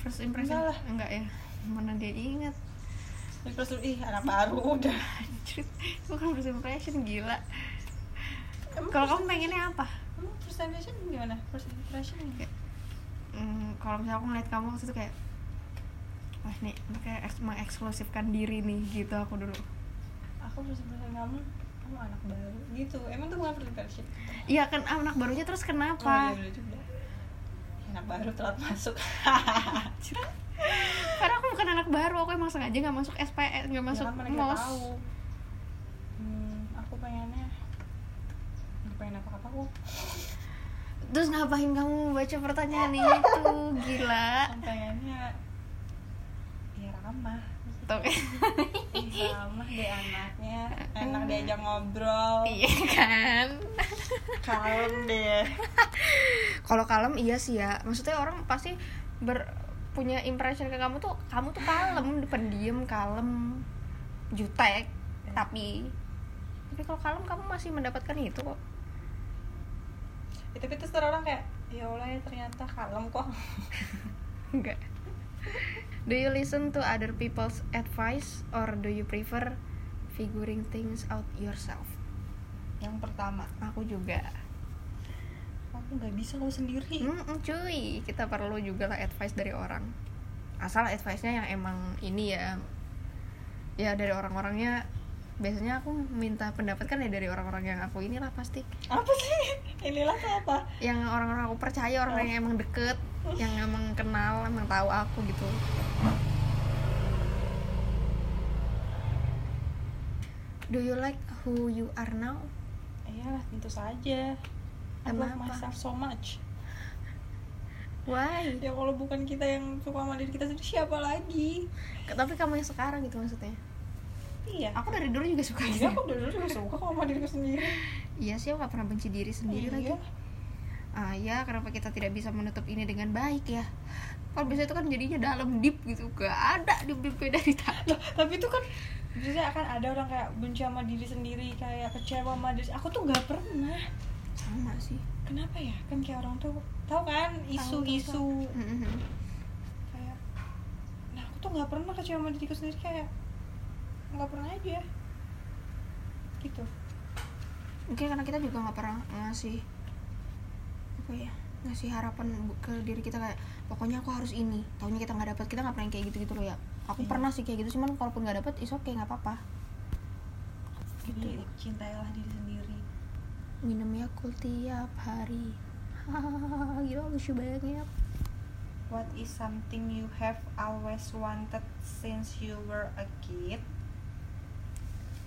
first impression? Enggak lah. Enggak ya. Mana dia inget? Terus ih anak baru udah. Anjir, bukan first impression gila. Kalau kamu pengennya apa? Emang first impression gimana? First impression Kayak, Hmm, kalau misalnya aku ngeliat kamu waktu itu kayak Wah nih, kayak eks- mengeksklusifkan diri nih gitu aku dulu aku first impression kamu kamu anak baru gitu. Emang tuh bukan first impression. Iya kan anak barunya terus Oh, kenapa? iya, bener juga. Anak baru telat masuk. Karena aku bukan anak baru, aku emang sengaja gak masuk SPS, gak masuk ya kan MOS tahu. Hmm, aku pengennya nggak pengen apa apa aku. Terus ngapain kamu baca pertanyaan itu? Gila. Pengennya ya ramah. Tuh. Ih, ramah deh anaknya. Enak diajak ngobrol. Iya kan? Kalem deh. Kalau kalem iya sih ya. Maksudnya orang pasti ber punya impression ke kamu tuh kamu tuh kalem pendiam kalem. Jutek tapi tapi kalau kalem kamu masih mendapatkan itu kok Ya, tapi terus orang kayak ya Allah ya ternyata kalem kok. Enggak. Do you listen to other people's advice or do you prefer figuring things out yourself? Yang pertama aku juga. aku nggak bisa kalau sendiri. Mm-mm, cuy. Kita perlu juga lah advice dari orang. Asal advice-nya yang emang ini ya. Ya dari orang-orangnya. Biasanya aku minta pendapat kan ya dari orang-orang yang aku inilah pasti. Apa sih inilah tuh apa? Yang orang-orang aku percaya orang yang emang deket yang emang kenal emang tahu aku gitu. Do you like who you are now? Iyalah tentu saja. I love myself so much. Why? Ya kalau bukan kita yang suka sama diri kita sendiri siapa lagi? Tapi kamu yang sekarang gitu maksudnya iya aku dari dulu juga suka gitu. iya aku dari dulu juga suka kok sama diriku sendiri. Iya sih aku gak pernah benci diri sendiri Iya. lagi. Ah ya kenapa kita tidak bisa menutup ini dengan baik ya? Kalau bisa itu kan jadinya dalam deep gitu gak ada deep deep dari tadi Loh, tapi itu kan Biasanya akan ada orang kayak benci sama diri sendiri kayak kecewa sama diri. Aku tuh nggak pernah. Sama sih. Kenapa ya? Kan kayak orang tuh tahu kan? Isu-isu Mhm. kayak nah aku tuh nggak pernah kecewa sama diriku sendiri kayak nggak pernah aja. Gitu. Mungkin karena kita juga nggak pernah ngasih apa ya ngasih harapan ke diri kita kayak pokoknya aku harus ini. Tahunya kita nggak dapat kita nggak pernah kayak gitu gitu loh ya. Aku Iya. pernah sih kayak gitu cuman kalaupun nggak dapat is oke nggak apa-apa. Gitu. Jadi cintailah diri sendiri. Minum Yakult tiap hari. Gila lucu banget. What is something you have always wanted since you were a kid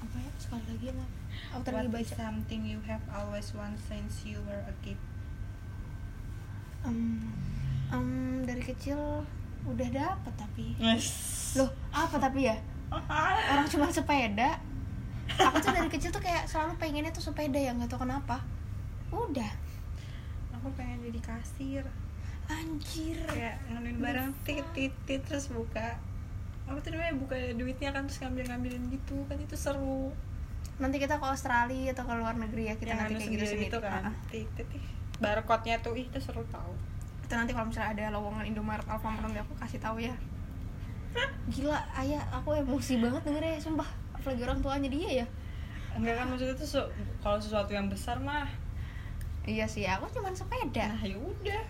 apa ya? Sekali lagi lah. Aku what is baca? something you have always wanted since you were a kid? Em, em, dari kecil udah dapet tapi. Yes. Loh apa tapi ya? Orang cuma sepeda. Aku tuh dari kecil tuh kayak selalu pengennya tuh sepeda ya nggak tahu kenapa. Udah. Aku pengen jadi kasir. Anjir. Kayak ngambil barang tit tit tit terus buka apa tuh namanya buka duitnya kan terus ngambil ngambilin gitu kan itu seru. Nanti kita ke Australia atau ke luar negeri ya kita yang nanti kayak gitu sendiri gitu kan. Tit tit tit. barcode-nya tuh ih itu seru tau. Itu nanti kalau misalnya ada lowongan Indomaret Alfamart nanti aku kasih tahu ya. Gila ayah aku emosi banget dengernya sumpah. Apalagi orang tuanya dia ya. Enggak kan maksudnya tuh kalau sesuatu yang besar mah. Iya sih aku cuma sepeda. Nah ya udah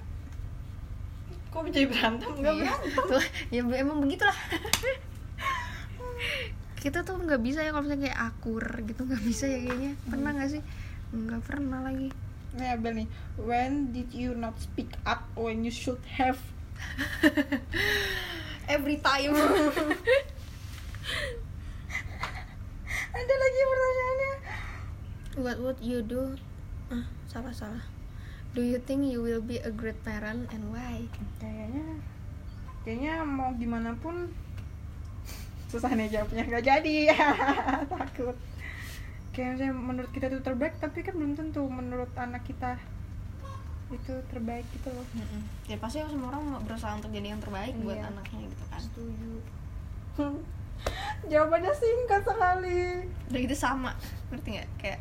kok jadi berantem? Enggak Iya. berantem. Tuh, ya be- emang begitulah. Kita tuh nggak bisa ya kalau misalnya kayak akur gitu nggak bisa ya kayaknya. Pernah nggak sih? Nggak pernah lagi. Nah, Bel nih, when did you not speak up when you should have? every time. Ada lagi pertanyaannya. what would you do? Ah salah salah do you think you will be a great parent and why Kayaknya, kayaknya mau gimana pun susah nih jawabnya nggak jadi takut. Kayak misalnya menurut kita itu terbaik, tapi kan belum tentu menurut anak kita itu terbaik gitu loh. ya pasti semua orang berusaha untuk jadi yang terbaik buat Iya. anaknya gitu kan Setuju. Jawabannya singkat sekali. udah gitu sama ngerti nggak kayak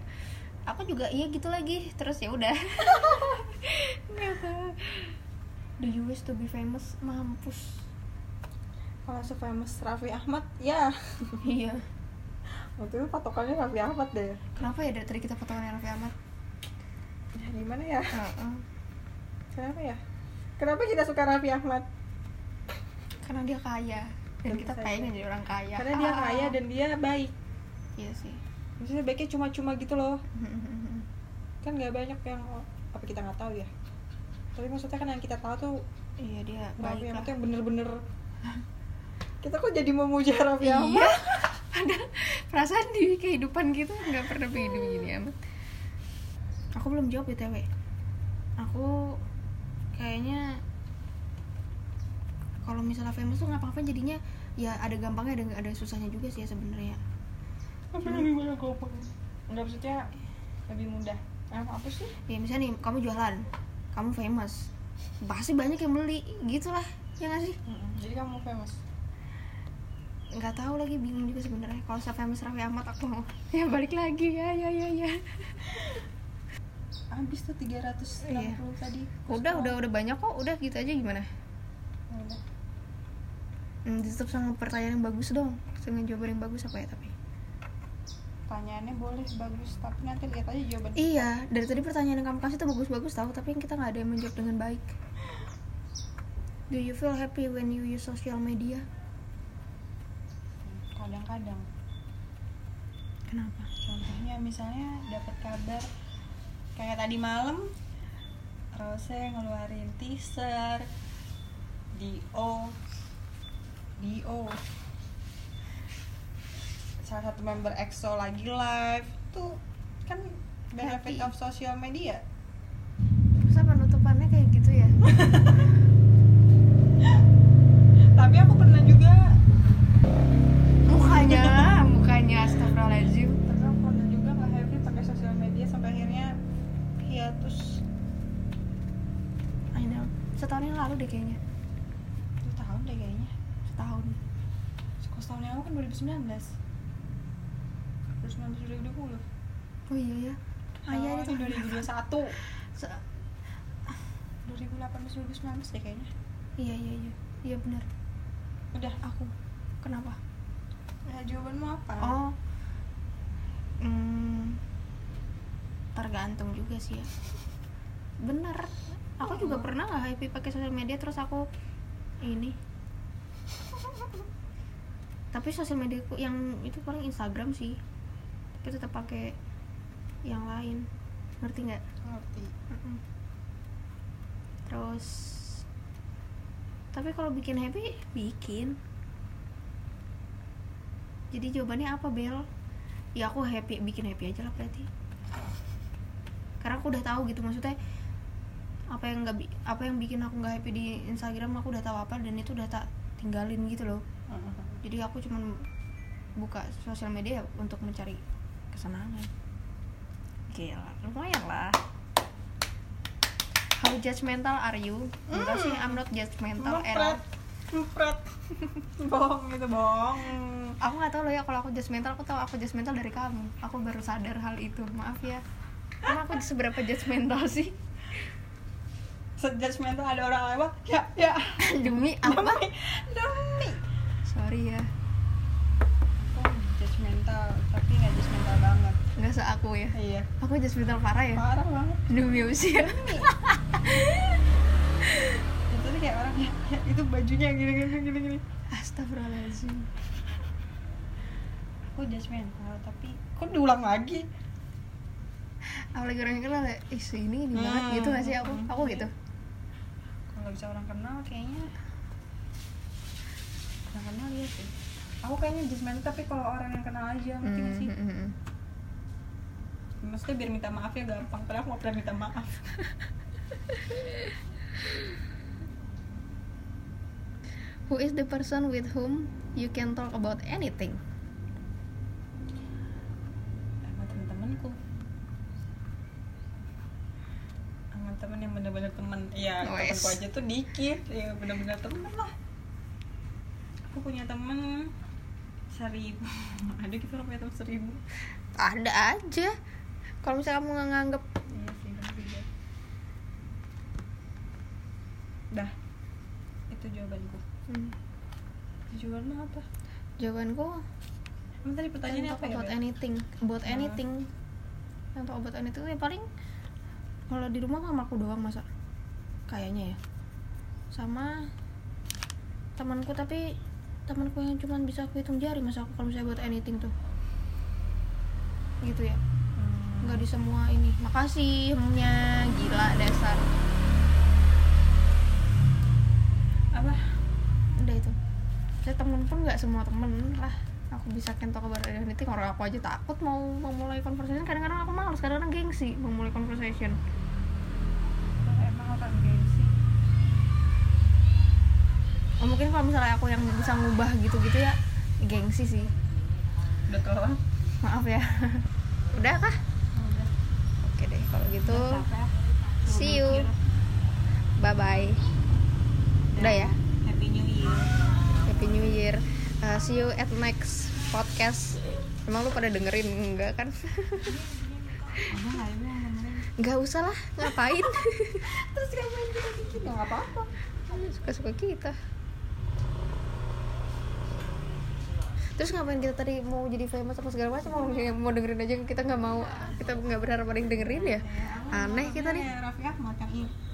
aku juga iya gitu lagi terus ya udah. do you wish to be famous mampus Kalau se-famous Raffi Ahmad, ya. iya Waktu itu patokannya Raffi Ahmad deh. kenapa ya dari tadi kita potongan Raffi Ahmad Ya, gimana ya? Heeh. Kenapa ya? Kenapa kita suka Raffi Ahmad? karena dia kaya dan Tentu kita pengen jadi orang kaya Karena dia Ah. kaya dan dia baik. iya sih Maksudnya baiknya cuma-cuma gitu loh. Kan nggak banyak yang apa kita nggak tahu ya. Tapi maksudnya kan yang kita tahu tuh iya dia Raffi Ahmad yang bener-bener kita kok jadi memuja Raffi iya Ahmad? ada perasaan di kehidupan kita nggak pernah begini begini amat aku belum jawab btw aku kayaknya kalau misalnya famous tuh ngapa-ngapain jadinya ya ada gampangnya ada ada susahnya juga sih ya sebenarnya Tapi lebih banyak gampang. Enggak maksudnya lebih mudah. Apa sih? ya misalnya nih kamu jualan kamu famous pasti banyak yang beli gitulah ya nggak sih Jadi kamu famous. nggak tahu lagi bingung juga sebenarnya kalau saya famous Raffi Ahmad aku mau ya balik lagi ya ya ya ya Habis tuh 360 Iya. tadi. udah udah udah banyak kok udah gitu aja gimana Udah. Hmm, ditutup sama pertanyaan yang bagus dong dengan jawaban yang bagus apa ya tapi Pertanyaannya boleh bagus, tapi nanti lihat aja jawaban. iya dari tadi pertanyaan yang kamu kasih tuh bagus-bagus tahu tapi yang kita nggak ada yang menjawab dengan baik. Do you feel happy when you use social media? Kadang-kadang. kenapa? Contohnya misalnya dapat kabar kayak tadi malam Rose ngeluarin teaser Dio Dio salah satu member EXO lagi live tuh kan benefit Happy. of social media. Terus apa penutupannya kayak gitu ya? Tapi aku pernah juga. Mukanya mukanya astagfirullahaladzim. Tapi aku pernah juga nggak happy pakai sosial media sampai akhirnya hiatus. I know. Setahun yang lalu deh kayaknya. Dua tahun deh kayaknya. Setahun. Kalau setahun yang lalu kan 2019 2019 2020 oh iya ya ah iya Oh, itu ini 2021 Se- 2018 2019 deh kayaknya. Iya iya iya. Iya benar. Udah. Aku. Kenapa? Ya jawabanmu apa? Oh. Hmm, tergantung juga sih ya. Bener aku juga Oh. pernah nggak happy pakai sosial media terus aku ini. Tapi sosial mediaku yang itu paling Instagram sih tapi tetap pakai yang lain. Ngerti nggak? Ngerti. Mm-mm. terus tapi kalau bikin happy bikin. Jadi jawabannya apa Bel? Ya aku happy bikin happy aja lah berarti. Karena aku udah tahu gitu maksudnya apa yang nggak bi- apa yang bikin aku nggak happy di Instagram aku udah tahu apa dan itu udah tak tinggalin gitu loh. Jadi aku cuman buka sosial media untuk mencari kesenangan. Gila lumayan lah. How judgmental are you? Enggak sih I'm not judgmental Mempret Mempret Bohong itu bohong. Aku nggak tahu loh ya kalau aku judgmental aku tahu aku judgmental dari kamu. Aku baru sadar hal itu maaf ya. Karena aku seberapa judgmental sih? Sejudgmental ada orang lewat? Ya, ya. Demi apa? Demi. Demi. Sorry ya Oh, judgmental Tapi gak judgmental banget nggak se aku ya. Iya. Aku judgmental parah ya. Parah banget. Demi usia Itu tuh kayak orang ya, ya, Itu bajunya gini gini gini gini astagfirullahaladzim. Aku judgmental Tapi Kok diulang lagi? Aku lagi orang yang kenal ya. Ih ini ini banget. Hmm. gitu gak sih? Aku aku gitu. Kalau bisa orang kenal kayaknya Orang kenal iya sih. Aku kayaknya judgmental tapi kalau orang yang kenal aja Ngerti gak sih? Maksudnya biar minta maaf ya gampang. Padahal aku gak pernah minta maaf. Who is the person with whom you can talk about anything? Sama temen-temenku. Sama temen yang bener-bener temen. Iya Wes. temenku aja tuh dikit. Ya bener-bener temen lah. Aku punya temen Seribu. Ada gitu orang punya temen seribu. Ada aja kalau misalnya kamu nggak nganggep Iya sih juga Dah Itu jawabanku hmm, jawabanmu apa? jawabanku Emang tadi pertanyaannya apa ya? about anything about Ah. anything yang talk about anything ya paling kalau di rumah mamaku doang masa kayaknya ya sama temanku tapi temanku yang cuman bisa aku hitung jari masa aku kalau misalnya buat anything tuh gitu ya Hmm. Nggak di semua ini. Makasih hemnya gila dasar. Apa? udah itu. Saya temen pun nggak semua temen lah. Aku bisa talk about anything orang aku aja takut mau memulai conversation. Kadang-kadang aku malas kadang-kadang gengsi memulai conversation. Emang akan gengsi? Oh, mungkin kalau misalnya aku yang bisa ngubah gitu-gitu ya gengsi sih. Udah telat. Maaf ya. Udah kah kalau gitu see you. Bye bye udah ya? Happy New Year. Happy new year. Uh, see you at next podcast. Emang lu pada dengerin? Enggak kan? Nggak usah lah ngapain? Terus ngapain kita bikin? Ya nggak apa-apa. Suka-suka kita terus ngapain kita tadi mau jadi famous apa segala macam? Mau mau dengerin aja kita nggak mau kita nggak berharap ada yang dengerin ya? Ya, Aneh kita nih. Raffi Ahmad yang ini